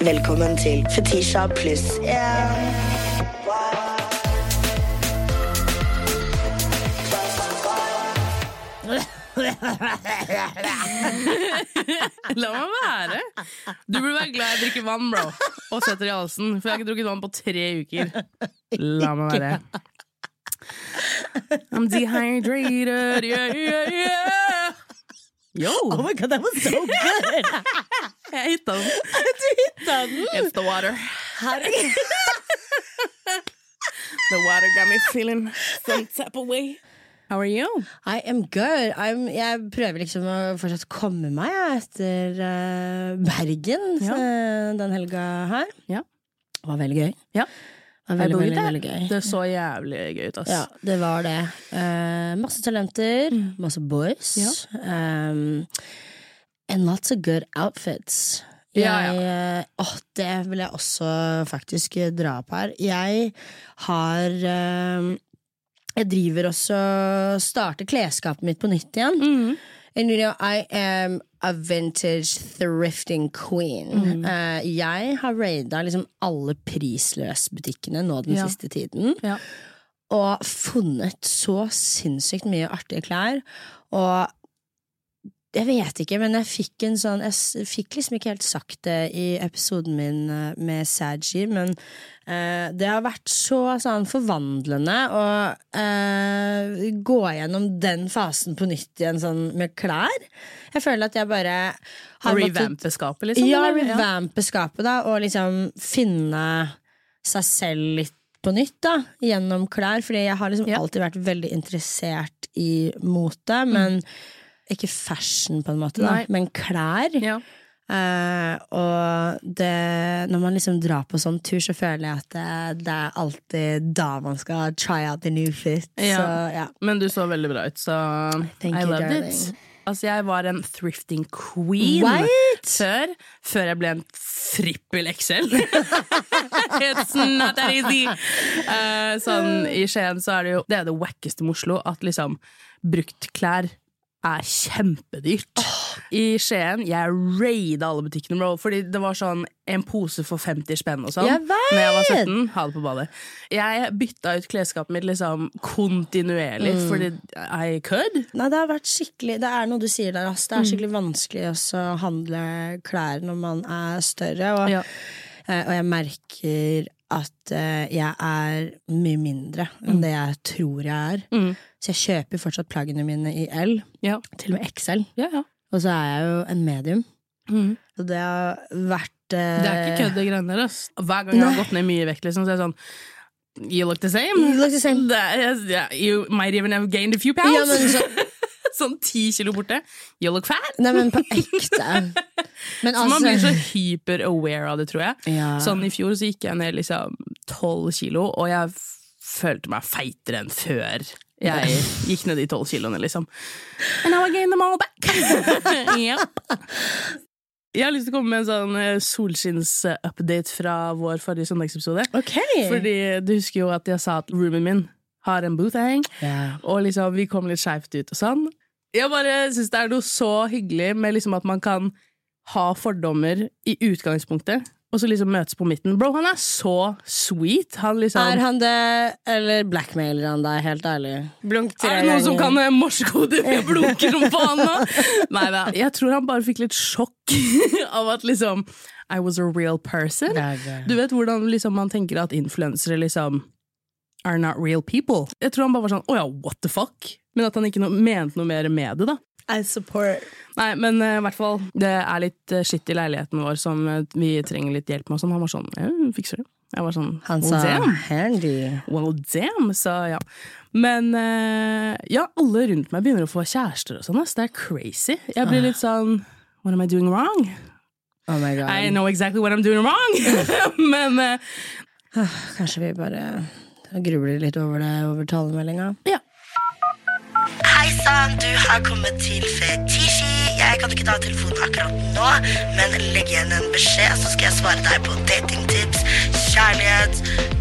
Velkommen til Fetisha pluss én. La meg være. Du burde være glad jeg drikker vann, bro, og setter i halsen. For jeg har ikke drukket vann på tre uker. La meg være. I'm dehydrated, yeah, yeah, yeah. Yo! Oh my god, that was so good! Jeg hitta den. du hitta den! It's the water. The water got me feeling some type of way. How are you? I am good. I'm, jeg prøver liksom å fortsatt komme meg etter uh, Bergen Ja. eh, den helga her. Ja. Det var veldig gøy. Ja. Det veldig, veldig, veldig gøy. Det så jævlig gøy ut, ass. Ja, det var det. Uh, masse talenter, masse boys. Ja. Um, and lots of good outfits. Jeg, Ja, ja. eh, åh, det vil jeg også faktisk dra opp her. Jeg har uh, Jeg driver også starter klesskapet mitt på nytt igjen. Mhm. And you know, I am a vintage thrifting queen. Mm. Uh, jeg har raida liksom alle prisløsbutikkene nå den Ja. siste tiden. Ja. Og funnet så sinnssykt mye artige klær. Og jeg vet ikke, men jeg fikk en sånn Jeg fikk liksom ikke helt sagt det i episoden min eh, med Saji, men eh, det har vært så sånn forvandlende å eh, gå gjennom den fasen på nytt igjen sånn med klær. Jeg føler at jeg bare Har revampe skapet, liksom? ja, revampe skapet, da, og liksom finne seg selv litt på nytt, da, gjennom klær. Fordi jeg har liksom Ja. alltid vært veldig interessert i mote, men ikke fashion, på en måte, da, men klær. Ja. Uh, og det, når man liksom drar på sånn tur, så føler jeg at det, det er alltid da man skal try out the new fit. Ja. Så ja. Men du så veldig bra ut, så Thank I you, loved darling. it. Altså, jeg var en thrifting queen What? før, før jeg ble en trippel XL. It's not that easy! Uh, sånn, I Skien så er det jo Det er det wackeste med Oslo, at liksom bruktklær er kjempedyrt. I Skien jeg raida alle butikkene, bro, fordi det var sånn en pose for 50 spenn og sånn. Jeg vet! Når jeg var 17, ha det på badet. Jeg bytta ut klesskapet mitt liksom kontinuerlig, Mm. fordi I could. Nei, det har vært skikkelig Det er noe du sier der, ass. Det er Mm. skikkelig vanskelig også å handle klær når man er større. Og, Ja. eh, og jeg merker at uh, jeg er mye mindre enn det jeg tror jeg er. Mm. Så jeg kjøper fortsatt plaggene mine i L, Ja. til og med XL. Ja, ja. Og så er jeg jo en medium. Mm. Så det har vært uh, Det er ikke kødd, det greiene. Hver gang jeg har gått ned mye i vekt, liksom, så er det sånn You look the same. You look the same. That yeah, you might even have gained a few pounds. Ja, men så, sånn ti kilo borte. You look fat. nei, men på ekte. Men Så man altså blir så hyper-aware av det, tror jeg. ja. Sånn I fjor så gikk jeg ned liksom tolv kilo, og jeg følte meg feitere enn før jeg gikk ned de tolv kiloene, liksom. And now I gained them all back. Yep. Jeg har lyst til å komme med en sånn eh, solskinns-update fra vår forrige søndagsepisode. Okay. Fordi du husker jo at jeg sa at roomien min har en boothang, yeah. og liksom vi kom litt skeivt ut og sånn. Jeg bare syns det er noe så hyggelig med liksom at man kan ha fordommer i utgangspunktet, og så liksom møtes på midten. Bro, han er så sweet. Han liksom Er han det, eller blackmailer han deg, helt ærlig? Blunk tre Er det noen som kan eh, morsekode? Jeg blunker om faen nå! Nei da. Jeg tror han bare fikk litt sjokk av at liksom I was a real person. Er. Du vet hvordan liksom, man tenker at influensere liksom are not real people. Jeg tror han bare var sånn å ja, what the fuck? Men at han ikke no mente noe mer med det, da. I support. Nei, men eh, i hvert fall, det er litt uh, skitt i leiligheten vår som uh, vi trenger litt hjelp med. Sånn. Han var sånn ja, fikser det. Jeg var sånn Han well, sa damn. handy. Well, damn, sa ja. Men ja, alle rundt meg begynner å få kjærester og sånn. ass. Det er crazy. Jeg blir litt sånn What am I doing wrong? Oh my god. I know exactly what I'm doing wrong! men Kanskje vi bare grubler litt over det over talemeldinga. ja. Hei sann, du har kommet til Fetisji. Jeg kan ikke ta telefonen akkurat nå, men legg igjen en beskjed, så skal jeg svare deg på datingtips, kjærlighet,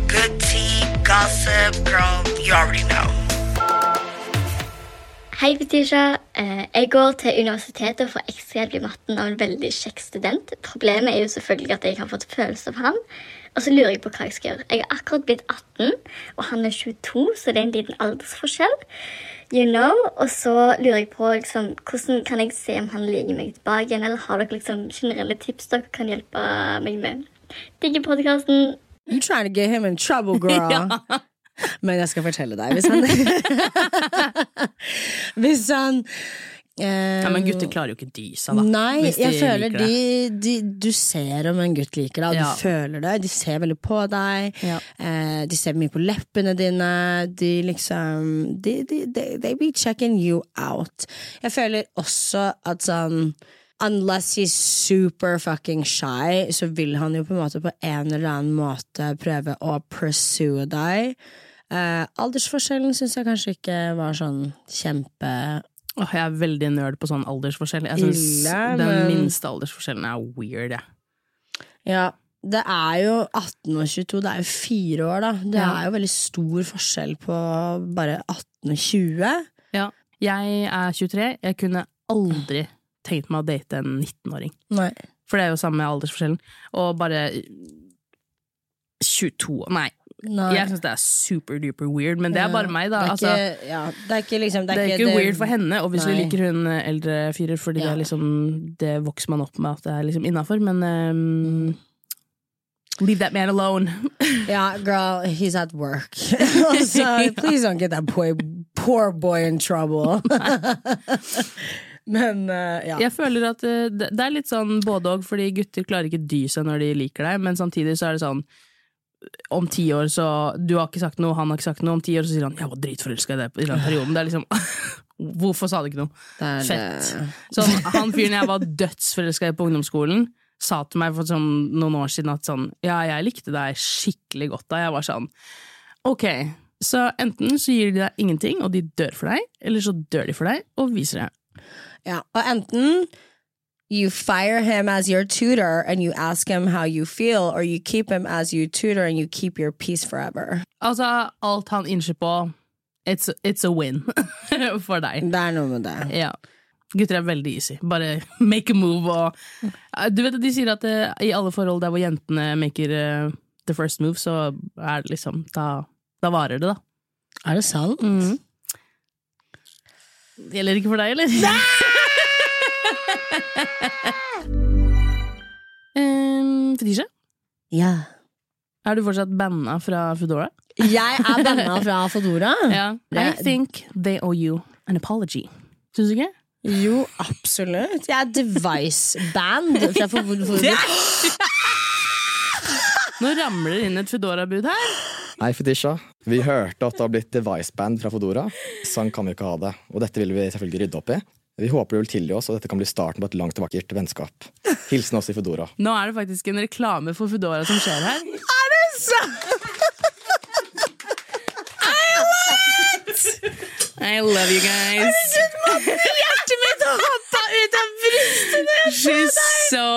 good tea, gossip, girl, you already know. Hei, Fetisha. Eh, Jeg går til universitetet for ekstrahjelp i matten av en veldig kjekk student. Problemet er jo selvfølgelig at jeg har fått følelser for han. Og så lurer jeg på hva jeg skal gjøre. Jeg er akkurat blitt 18, og han er 22, så det er en liten aldersforskjell. You know? Og så lurer jeg på liksom, hvordan kan jeg se om han liker meg tilbake igjen, eller har dere liksom generelle tips dere kan hjelpe meg med? Digger podkasten. You trying to get him in trouble, girl. Men jeg skal fortelle deg. Hvis han Hvis han Ja, Men gutter klarer jo ikke dy seg, da. Nei, jeg føler de, de Du ser om en gutt liker deg, og Ja. du føler det. De ser veldig på deg. Ja. Eh, de ser mye på leppene dine. De liksom de, de, de, They be checking you out. Jeg føler også at sånn Unless he's super fucking shy, så vil han jo på en måte på en eller annen måte prøve å pursue deg. Eh, aldersforskjellen syns jeg kanskje ikke var sånn kjempe Åh, jeg er veldig nerd på sånn aldersforskjell. Jeg synes Ille, Den men- minste aldersforskjellen er weird, jeg. Ja, det er jo 18 og 22, det er jo fire år, da. Det Ja. er jo veldig stor forskjell på bare 18 og 20. Ja. Jeg er 23. Jeg kunne aldri tenkt meg å date en 19-åring. Nei. For det er jo samme aldersforskjellen. Og bare 22 Nei. Nei. Jeg syns det er super duper weird, men det er bare meg, da. Det er, Altså, ikke, ja, det er ikke liksom det er ikke weird for henne. Obviously du liker hun eh, eldre fyrer, fordi det Ja. er liksom Det vokser man opp med at det er liksom innafor, men um, Leave that man alone. Ja, girl, he's at work. so please don't get that boy, poor boy in trouble. Men uh, ja. Jeg føler at uh, det det er litt sånn både og, fordi gutter klarer ikke dy seg når de liker deg, men samtidig så er det sånn om ti år så Du har ikke sagt noe, han har ikke sagt noe. Om ti år så sier han 'jeg var dritforelska i deg' i den perioden'. Det er liksom Hvorfor sa du ikke noe? Det er, Fett. Sånn, han fyren jeg var dødsforelska i på ungdomsskolen, sa til meg for sånn, noen år siden at sånn Ja, jeg likte deg skikkelig godt da. Jeg var sånn Ok, så enten så gir de deg ingenting, og de dør for deg, eller så dør de for deg og viser deg. Ja, og enten you fire him as your tutor and you ask him how you feel, or you keep him as your tutor and you keep your peace forever. Altså, alt han innser på It's, it's a win for deg. Det er noe med det. Ja. Gutter er veldig easy. Bare make a move og Du vet at De sier at eh, i alle forhold der hvor jentene maker uh, the first move, så er det liksom Da, da varer det, da. Er det sant? Mm. Gjelder ikke for deg, eller? um, Fetisha, Ja. er du fortsatt banna fra Foodora? Jeg er banna fra Foodora. Ja. I think they owe you an apology. Syns du ikke? Jo, absolutt. Jeg er Device-band fra Foodora. Nå ramler det inn et Foodora-bud her. Hei, Fetisha. Vi hørte at det har blitt Device-band fra Fodora. Sånn kan vi ikke ha det, og dette vil vi selvfølgelig rydde opp i. Vi håper du vil tilgi oss, og dette kan bli starten på et langt og vakkert vennskap. Hilsen oss i Foodora. Nå er det faktisk en reklame for Foodora som skjer her. Er det sant?! I love it! I love you guys. Hjertet mitt hoppa ut av brystet når jeg så deg! so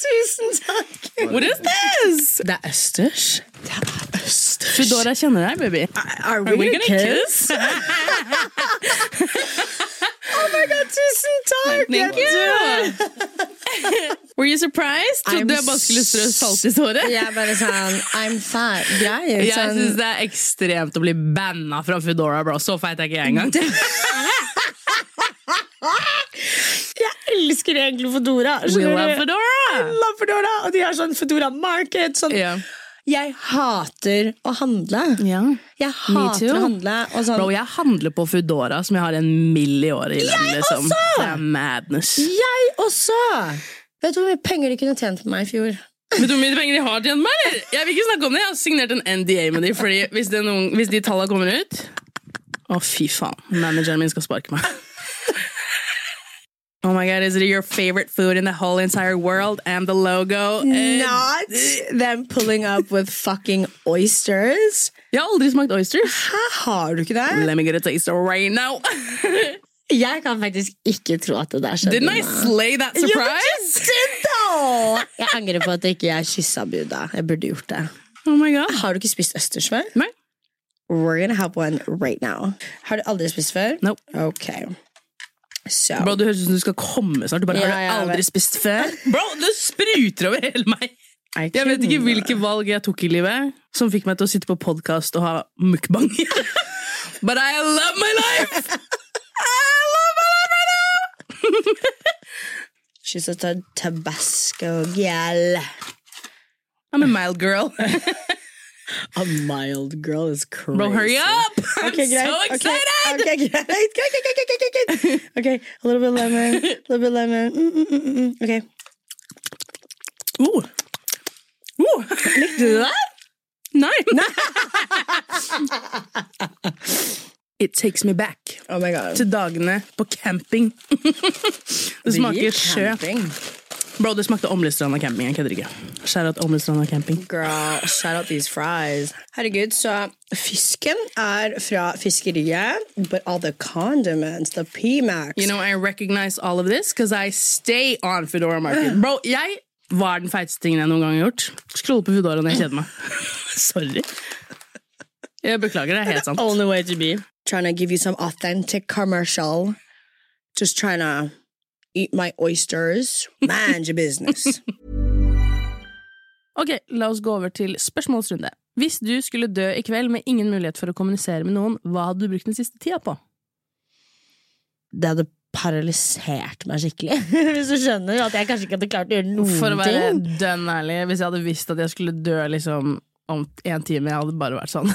Tusen takk! What is this? Det er østers. Det er østers. Foodora kjenner deg, baby. Are we, Are we gonna gonna kiss? oh my god, tusen takk! Thank you. Were you surprised? Trodde jeg bare skulle strø salt i såret? Jeg bare sånn I'm fat. Grei. Jeg Sånn, syns det er ekstremt å bli banna fra Foodora, bro. Så feit er ikke jeg engang. jeg elsker egentlig Fodora. We love Fedora! I love Fodora! Og de har sånn Fodora Market. Sånn. Ja. Jeg hater å handle. Ja. Jeg hater å handle. Sånn, Bro, jeg handler på Foodora, som jeg har en mill i året i lønn. Liksom. Det er madness. Jeg også! Vet du hvor mye penger de kunne tjent på meg i fjor? Vet du hvor mye penger de har tjent meg? Jeg vil ikke snakke om det. Jeg har signert en NDA med dem, fordi hvis, noen, hvis de tallene kommer ut Å, fy faen. Manageren min skal sparke meg. My god, is it your favorite food in the whole entire world? And the logo? Not them pulling up with fucking oysters. Jeg har aldri smakt oysters. Hæ, har du ikke det? Let me get a taste right now. Jeg kan faktisk ikke tro at det der skjedde. Didn't I slay that surprise? though! Jeg angrer på at jeg ikke kyssa Buda. Jeg burde gjort det. Oh my god. Har du ikke spist østers før? Nei. We're gonna have one right now. Har du aldri spist før? Nope. Ok. Så Bro, Du høres ut som du skal komme snart. Du bare, Ja, Har du aldri vet. spist før? Bro, du spruter over hele meg! Jeg vet ikke hvilke valg jeg tok i livet som fikk meg til å sitte på podkast og ha mukbang. But I love my life! I love my life right now! She's a tabasco girl. I'm a mild girl. A mild girl is crazy. Bro, hurry up! I'm Okay, greit. so Okay, excited! Okay. Okay, okay, okay, okay, okay, a little bit lemon, a little bit lemon. Mm, mm, mm, mm, mm. Okay. Uh. Likte du? Nei! It takes me back Oh my god. til dagene på camping. det smaker sjø. Bro, det smakte Åmlestranda camping. Jeg kødder ikke. Skjærat Åmlestranda camping. Girl, shout out these fries. Herregud, så fisken er fra fiskeriet, but all the condiments, the P-Max. You know, I recognize all of this because I stay on Foodora Market. Bro, jeg var den feiteste tingen jeg noen gang har gjort. Skrolle på Foodora når jeg kjeder meg. Sorry. Jeg beklager, det er helt sant. only way to be. Trying to give you some authentic commercial. Just trying to eat my oysters. Mind your business. Ok, la oss gå over til spørsmålsrunde. Hvis du skulle dø i kveld med ingen mulighet for å kommunisere med noen, hva hadde du brukt den siste tida på? Det hadde paralysert meg skikkelig. Hvis du skjønner at jeg kanskje ikke hadde klart å gjøre noen For å være ting. dønn ærlig, hvis jeg hadde visst at jeg skulle dø liksom om en time, jeg hadde bare vært sånn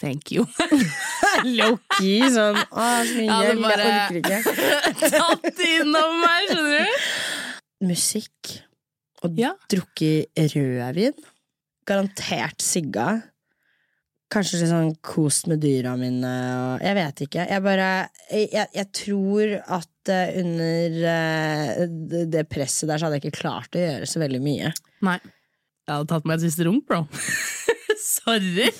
Thank you. Low-key, sånn Å, så mye Jeg hadde bare- jeg orker ikke. Tatt innom meg, skjønner du? Musikk og Ja. drukket rødvin. Garantert sigga. Kanskje litt sånn kost med dyra mine. Og jeg vet ikke. Jeg bare Jeg, jeg, tror at eh, under eh, det, det presset der så hadde jeg ikke klart å gjøre så veldig mye. Nei. Jeg hadde tatt meg et siste runk, bro. Sorry.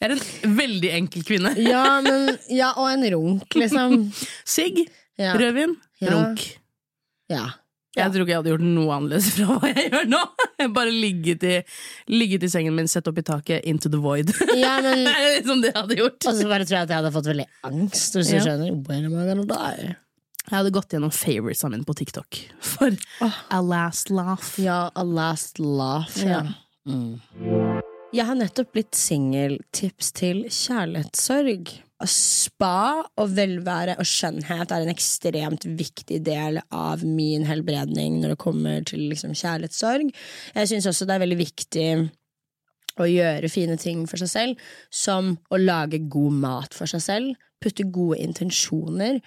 Jeg er en veldig enkel kvinne. Ja, men Ja, og en runk, liksom. Sigg, Ja. rødvin, Ja. runk. ja. Jeg tror ikke jeg hadde gjort noe annerledes fra hva jeg gjør nå. Jeg Bare ligget i, ligget i sengen min, sett opp i taket, into the void. ja, men Det er liksom det jeg hadde gjort. Og så bare tror jeg at jeg hadde fått veldig angst, hvis du skjønner. Where am I gonna die? Jeg hadde gått gjennom favoritesene mine på TikTok. For a last laugh. Ja, a last laugh. Ja. Ja. Jeg har nettopp blitt singeltips til kjærlighetssorg. Spa og velvære og skjønnhet er en ekstremt viktig del av min helbredning når det kommer til liksom, kjærlighetssorg. Jeg syns også det er veldig viktig å gjøre fine ting for seg selv, som å lage god mat for seg selv, putte gode intensjoner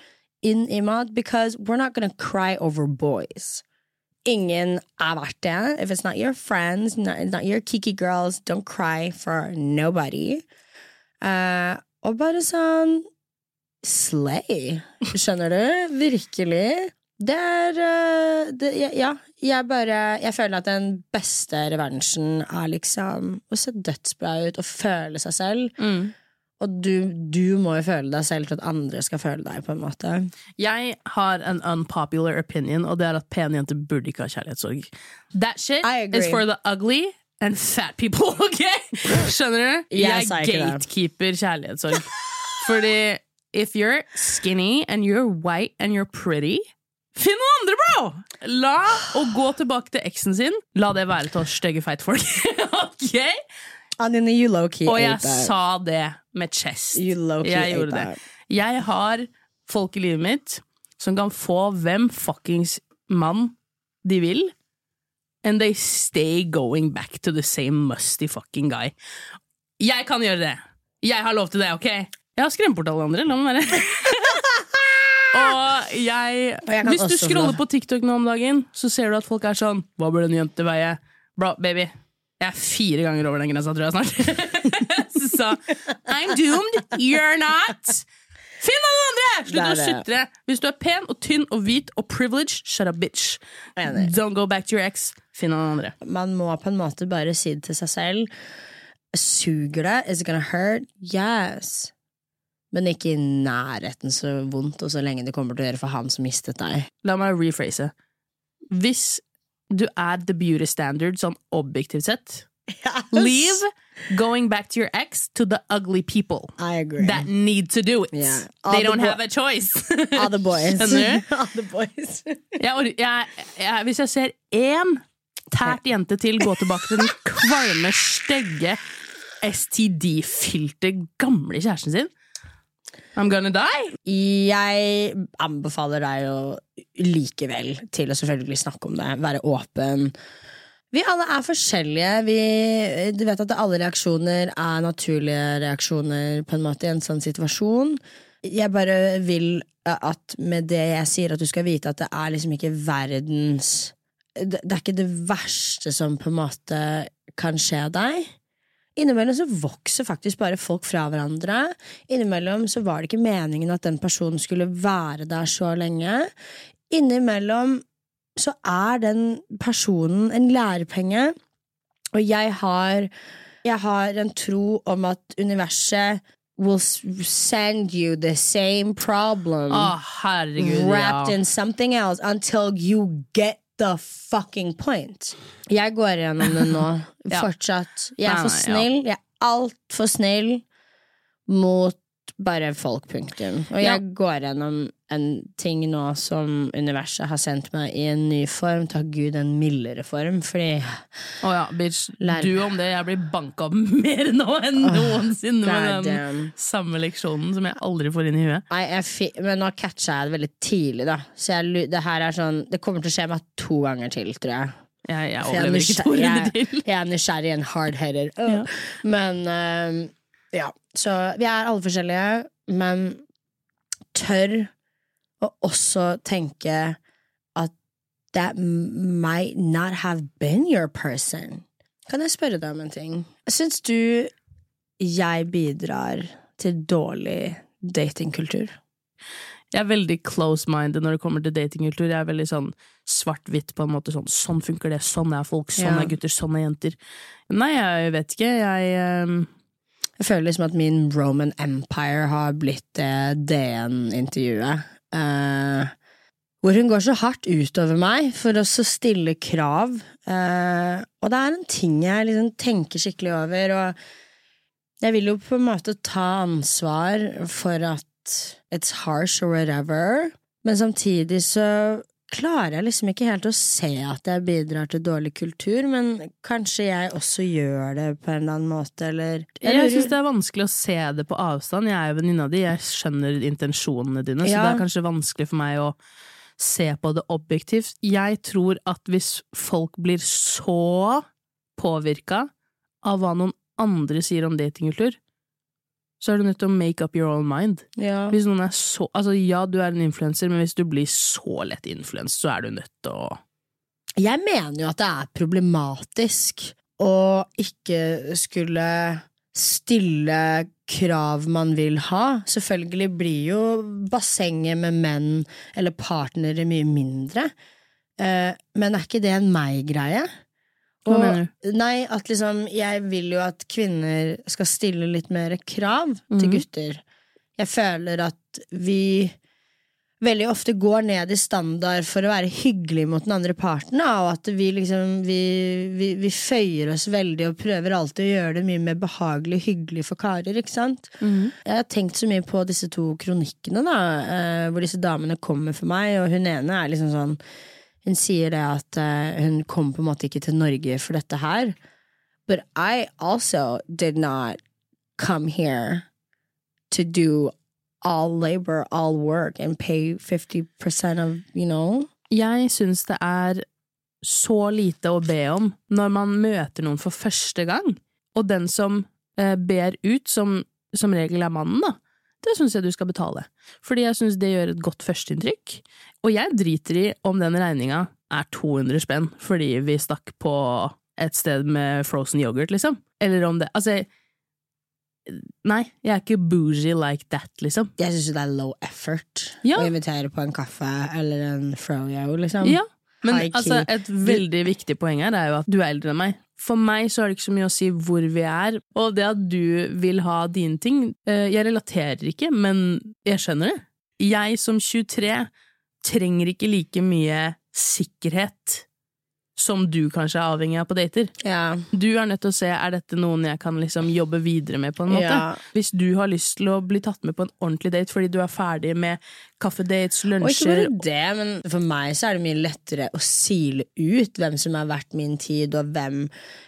inn i mat, because we're not gonna cry over boys. Ingen er verdt det. If it's not your friends, not, not your kiki girls, don't cry for nobody. Uh, og bare sånn Slay. Skjønner du? Virkelig. Det er uh, det, ja, jeg bare Jeg føler at den beste revansjen er liksom å se dødsbra ut og føle seg selv. Mm. Og du, du må jo føle deg selv for at andre skal føle deg, på en måte. Jeg har en unpopular opinion, og det er at pene jenter burde ikke ha kjærlighetssorg. That shit is for the ugly and fat people, ok? Skjønner du? Jeg Jeg gatekeeper kjærlighetssorg. Fordi if you're skinny and you're white and you're pretty Finn noen andre, bro! La å gå tilbake til eksen sin La det være til oss stygge feitfolk. ok? Anine, you low-key Og jeg sa det med chest. You low-key Jeg gjorde det. that. Jeg har folk i livet mitt som kan få hvem fuckings mann de vil, and they stay going back to the same musty fucking guy. Jeg kan gjøre det! Jeg har lov til det, ok? Jeg har skremt bort alle andre, la meg være. Og jeg, Og jeg Hvis du scroller på TikTok nå om dagen, så ser du at folk er sånn Hva bør en jente veie? Bro, baby, jeg er fire ganger over den grensa, tror jeg snart. så I'm doomed, you're not. Finn noen andre! Slutt å sutre. Hvis du er pen og tynn og hvit og privileged, shut up, bitch. Don't go back to your ex. Finn noen andre. Man må på en måte bare si det til seg selv. Suger det? Is it gonna hurt? Yes. Men ikke i nærheten så vondt og så lenge det kommer til å gjøre for han som mistet deg. La meg rephrase. Hvis du er the beauty standard sånn objektivt sett, Leave going back to your ex to the ugly people I agree. that need to do it. Yeah. They the don't have a choice. All the boys. All the boys. Jeg, jeg, jeg, hvis jeg ser én tært jente til gå tilbake til den kvalme, stygge, STD-fylte, gamle kjæresten sin I'm gonna die! Jeg anbefaler deg jo likevel til å selvfølgelig snakke om det, være åpen. Vi alle er forskjellige. Vi, du vet at alle reaksjoner er naturlige reaksjoner på en måte i en sånn situasjon. Jeg bare vil at med det jeg sier, at du skal vite at det er liksom ikke verdens Det, det er ikke det verste som på en måte kan skje deg. Innimellom så vokser faktisk bare folk fra hverandre. Innimellom så var det ikke meningen at den personen skulle være der så lenge. Innimellom så er den personen en lærepenge, og jeg har, jeg har en tro om at universet will send you the same problem oh, herregud, wrapped ja. in something else until you get the fucking point. Jeg går gjennom det nå. Ja. Fortsatt. Jeg er for snill. Jeg er altfor snill mot bare folk, punktum. Og jeg Ja. går gjennom en ting nå som universet har sendt meg i en ny form. Takk Gud, en mildere form, fordi Å ja, bitch. Lærer... Du om det. Jeg blir banka opp mer nå enn noensinne med den damn. samme leksjonen som jeg aldri får inn i huet. Nei, jeg fi men nå catcha jeg det veldig tidlig, da. Så jeg, det her er sånn Det kommer til å skje meg to ganger til, tror jeg. Jeg, jeg er overlever ikke to runder til. Jeg er nysgjerrig en hard-headed. Øh. Ja. Men uh, ja. Så vi er alle forskjellige, men tør å også tenke at that might not have been your person. Kan jeg spørre deg om en ting? Syns du jeg bidrar til dårlig datingkultur? Jeg er veldig close-minded når det kommer til datingkultur. Jeg er veldig sånn svart-hvitt på en måte. Sånn, sånn funker det, sånn er folk, sånn Ja. er gutter, sånn er jenter. Nei, jeg vet ikke. Jeg um... Jeg føler liksom at min Roman Empire har blitt det DN-intervjuet. Eh, hvor hun går så hardt utover meg for å stille krav. eh, og det er en ting jeg liksom tenker skikkelig over, og jeg vil jo på en måte ta ansvar for at it's harsh or whatever, men samtidig så klarer jeg liksom ikke helt å se at jeg bidrar til dårlig kultur, men kanskje jeg også gjør det på en eller annen måte, eller Jeg syns det er vanskelig å se det på avstand. Jeg er jo venninna di, jeg skjønner intensjonene dine, så det er kanskje vanskelig for meg å se på det objektivt. Jeg tror at hvis folk blir så påvirka av hva noen andre sier om datingkultur, så er du nødt til å make up your own mind. ja. Hvis noen er så Altså, ja, du er en influenser, men hvis du blir så lett influenset, så er du nødt til å Jeg mener jo at det er problematisk å ikke skulle stille krav man vil ha. Selvfølgelig blir jo bassenget med menn eller partnere mye mindre, eh, men er ikke det en meg-greie? Hva mener Nei, at liksom Jeg vil jo at kvinner skal stille litt mer krav til Mhm. gutter. Jeg føler at vi veldig ofte går ned i standard for å være hyggelig mot den andre parten, og at vi liksom vi, vi, vi føyer oss veldig og prøver alltid å gjøre det mye mer behagelig og hyggelig for karer, ikke sant? Jeg har tenkt så mye på disse to kronikkene, da, eh, hvor disse damene kommer for meg, og hun ene er liksom sånn Hun sier det at eh, hun kom på en måte ikke til Norge for dette her. But I also did not come here to do all labor, all work, and pay 50% of, you know? Jeg syns det er så lite å be om når man møter noen for første gang, og den som eh, ber ut, som som regel er mannen, da, det syns jeg du skal betale. Fordi jeg syns det gjør et godt førsteinntrykk. Og jeg driter i om den regninga er 200 spenn fordi vi stakk på et sted med frozen yoghurt, liksom. Eller om det Altså, nei, jeg er ikke bougie like that, liksom. Jeg syns det er low effort Ja. å invitere på en kaffe eller en froyo, liksom. Ja, men altså, et veldig viktig poeng her er jo at du er eldre enn meg. For meg så har det ikke så mye å si hvor vi er, og det at du vil ha dine ting eh, Jeg relaterer ikke, men jeg skjønner det. Jeg som 23 trenger ikke like mye sikkerhet som du kanskje er avhengig av på dater. Ja. Du er nødt til å se er dette noen jeg kan liksom jobbe videre med. på en måte. Ja. Hvis du har lyst til å bli tatt med på en ordentlig date fordi du er ferdig med kaffedates, lunsjer Og ikke bare det, men for meg så er det mye lettere å sile ut hvem som er verdt min tid, og hvem,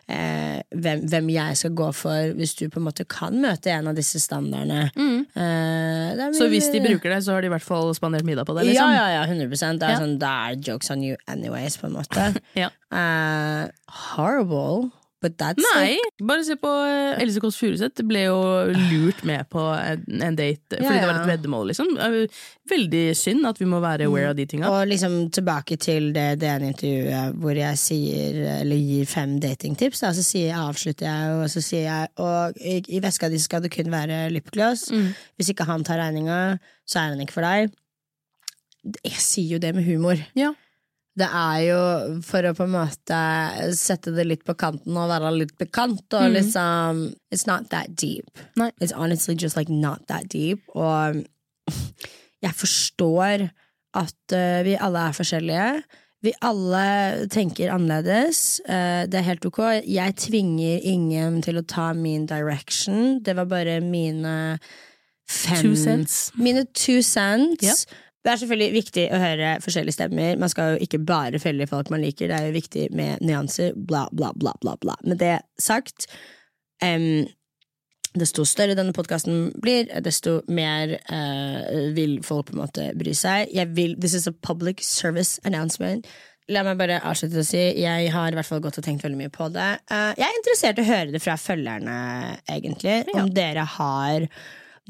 eh, hvem, hvem jeg skal gå for, hvis du på en måte kan møte en av disse standardene. Eh, det er Så hvis de bruker det, så har de i hvert fall spandert middag på det. liksom. Ja, ja, ja, 100 Det er Ja. sånn, Da er det jokes on you anyways, på en måte. Ja. Eh, horrible, but that's Nei, bare se på eh, Else Kåss Furuseth. Ble jo lurt med på en, date fordi Ja, det var et veddemål, liksom. Veldig synd at vi må være aware av de tinga. Og liksom tilbake til det DN-intervjuet hvor jeg sier, eller gir fem datingtips. Da, så sier avslutter jeg, og så sier jeg Og i, i veska di skal det kun være lipgloss. Mm. Hvis ikke han tar regninga, så er han ikke for deg. Jeg sier jo det med humor. Ja. Det er jo for å på en måte sette det litt på kanten og være litt bekant. Og liksom It's not that deep. Nei. It's honestly just like not that deep. Og jeg forstår at uh, vi alle er forskjellige. Vi alle tenker annerledes. Uh, det er helt ok. Jeg tvinger ingen til å ta min direction. Det var bare mine fem Two cents. Mine two cents. Ja. Det er selvfølgelig viktig å høre forskjellige stemmer. Man skal jo ikke bare følge folk man liker. Det er jo viktig med nyanser. Bla, bla, bla, bla. bla. Med det sagt um, Desto større denne podkasten blir, desto mer uh, vil folk på en måte bry seg. Jeg vil, This is a public service announcement. La meg bare avslutte å si Jeg har i hvert fall gått og tenkt veldig mye på det. Uh, jeg er interessert i å høre det fra følgerne, egentlig. Om dere har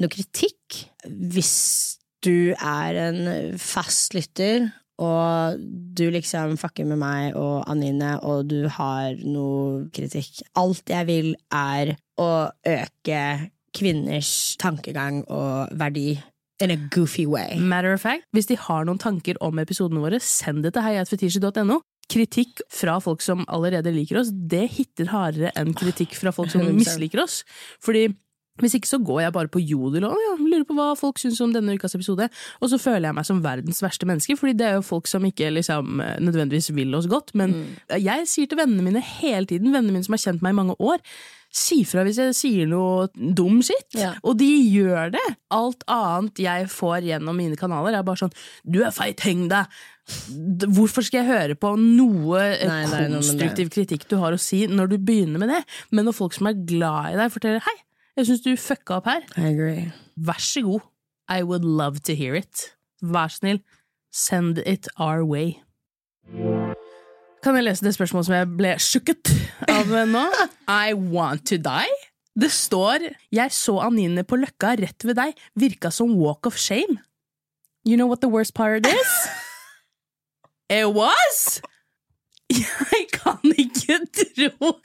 noe kritikk. Hvis du er en fast lytter, og du liksom fucker med meg og Anine, og du har noe kritikk Alt jeg vil, er å øke kvinners tankegang og verdi in a goofy way. Matter of fact, hvis de har noen tanker om episodene våre, send det til heiatfetisje.no. Kritikk fra folk som allerede liker oss, det hitter hardere enn kritikk fra folk som 100%. misliker oss. Fordi hvis ikke så går jeg bare på jodel og ja, lurer på hva folk syns om denne ukas episode, og så føler jeg meg som verdens verste menneske, fordi det er jo folk som ikke liksom nødvendigvis vil oss godt. Men jeg sier til vennene mine hele tiden, vennene mine som har kjent meg i mange år, si fra hvis jeg sier noe dum shit. Ja. Og de gjør det! Alt annet jeg får gjennom mine kanaler, er bare sånn 'du er feit, heng deg'. Hvorfor skal jeg høre på noe eh, Nei, konstruktiv nei, konstruktiv kritikk du har å si, når du begynner med det? Men når folk som er glad i deg, forteller 'hei, jeg syns du fucka opp her', I agree. vær så god. I would love to hear it. Vær så snill, send it our way. Kan jeg lese det spørsmålet som jeg ble sjukket av nå? I want to die? Det står 'Jeg så Anine på Løkka rett ved deg. Virka som walk of shame'. You know what the worst part is? It was! Jeg kan ikke tro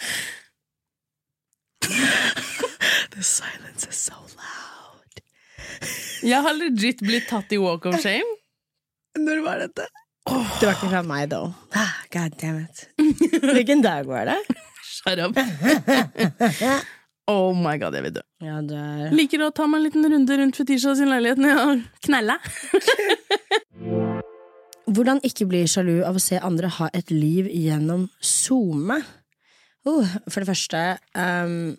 The silence is so loud. Jeg har legit blitt tatt i walk of shame. Når var dette? Det var ikke fra meg, though. Ah, God damn it. Hvilken dag var det? Shut up. Oh my god, jeg vil dø. Ja, det er Liker å ta meg en liten runde rundt Fetisha sin leilighet når jeg har knella. Hvordan ikke bli sjalu av å se andre ha et liv gjennom SoMe? Oh, for det første um,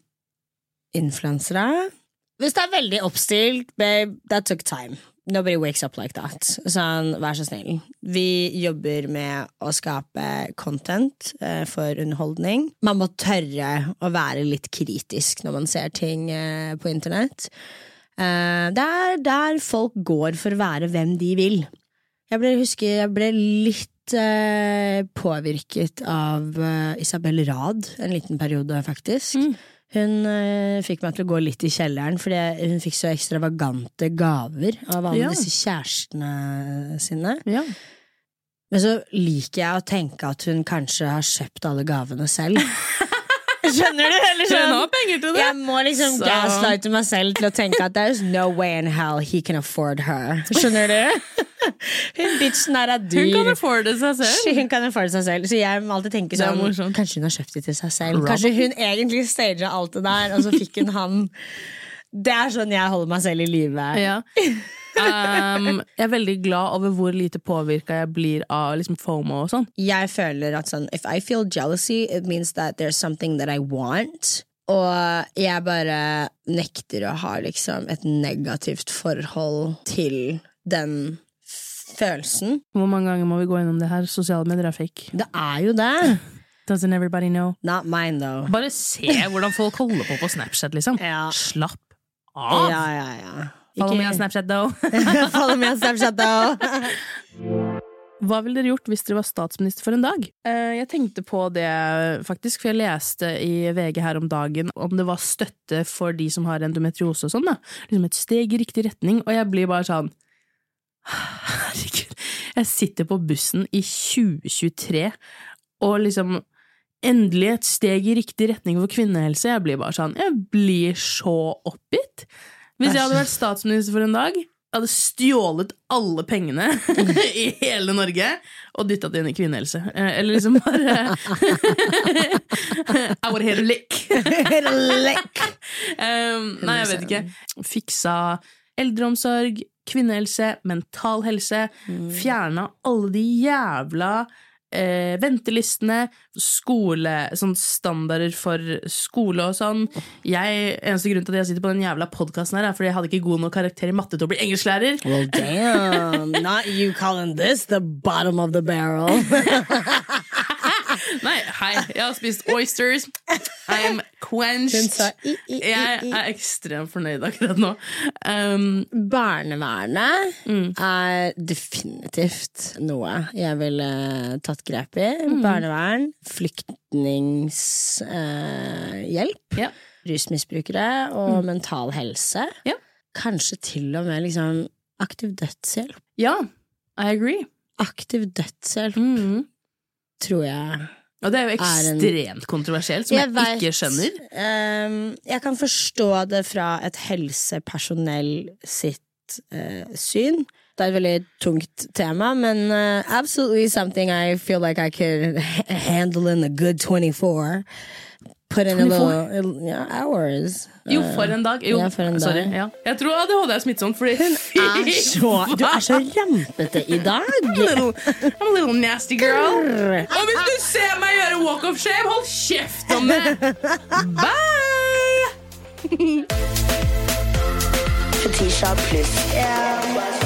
influensere. Hvis det er veldig oppstilt, babe, that took time. Nobody wakes up like that. Sånn, vær så snill. Vi jobber med å skape content eh, for underholdning. Man må tørre å være litt kritisk når man ser ting eh, på internett. Eh, det er der folk går for å være hvem de vil. Jeg ble, husker jeg ble litt påvirket av eh, Isabel Rad en liten periode, faktisk. Mm. Hun eh, fikk meg til å gå litt i kjelleren, fordi hun fikk så ekstravagante gaver av alle Ja. disse kjærestene sine. Ja. Men så liker jeg å tenke at hun kanskje har kjøpt alle gavene selv. Skjønner du? Eller Hun sånn? har penger til det! Jeg må liksom Så- gaslighte meg selv til å tenke at there's no way in hell he can afford her. Skjønner du? Hun bitchen er dyr. Hun kan afforde seg selv. Hun kan afforde seg selv. Så jeg må alltid tenke sånn. Kanskje hun har kjøpt det til seg selv. Robert. Kanskje hun egentlig staget alt det der, og så fikk hun han. Det er sånn jeg holder meg selv i live. Ja. Um, jeg er veldig glad over hvor lite påvirka jeg blir av liksom, FOMO og sånn. Jeg føler at sånn If I feel jealousy, it means that there's something that I want. Og jeg bare nekter å ha liksom et negativt forhold til den følelsen. Hvor mange ganger må vi gå gjennom det her? Sosiale medier er fake. Det er jo det. Doesn't everybody know? Not mine, though. Bare se hvordan folk holder på på Snapchat, liksom. Ja. Slapp av! Ja, ja, ja. Follow me on Snapchat, though. Follow me on Snapchat, though. Hva ville dere gjort hvis dere var statsminister for en dag? Eh, Jeg tenkte på det, faktisk, for jeg leste i VG her om dagen om det var støtte for de som har endometriose og sånn, da. Liksom et steg i riktig retning, og jeg blir bare sånn Herregud. Jeg sitter på bussen i 2023 og liksom Endelig et steg i riktig retning for kvinnehelse. Jeg blir bare sånn Jeg blir så oppgitt. Hvis jeg hadde vært statsminister for en dag, hadde stjålet alle pengene i hele Norge og dytta det inn i kvinnehelse. Eh, Eller liksom bare I would hit a lick. Um, nei, jeg vet ikke. Fiksa eldreomsorg, kvinnehelse, mental helse. Fjerna alle de jævla eh, ventelistene, skole, sånn standarder for skole og sånn. Jeg, eneste grunn til at jeg sitter på den jævla podkasten er fordi jeg hadde ikke god nok karakter i matte til å bli engelsklærer. Well, damn. Not you calling this the bottom of the barrel. Nei, hei, jeg har spist oysters. I'm quenched. Jeg er ekstremt fornøyd akkurat nå. Um, Barnevernet Mm. er definitivt noe jeg ville tatt grep i. Mm. Barnevern, flyktningshjelp, Ja. rusmisbrukere og mental helse. Mm. Ja. Kanskje til og med liksom aktiv dødshjelp. ja, I agree. Aktiv dødshjelp Mm. tror jeg Og det er jo Er en- ekstremt kontroversielt, som jeg, vet, ikke skjønner. Um, jeg kan forstå det fra et helsepersonell sitt uh, syn. Det er et veldig tungt tema, men uh, absolutely something I feel like I could handle in a good 24. Put in a little yeah, hours. Jo, for en dag. Jo, Ja, for en sorry. dag. Ja. Jeg tror ADHD er smittsomt, fordi Hun er så, du er så rampete i dag! I'm a little, I'm a little nasty girl. Og hvis du ser meg gjøre walk of shame, hold kjeft om det! Bye! Fetisha pluss.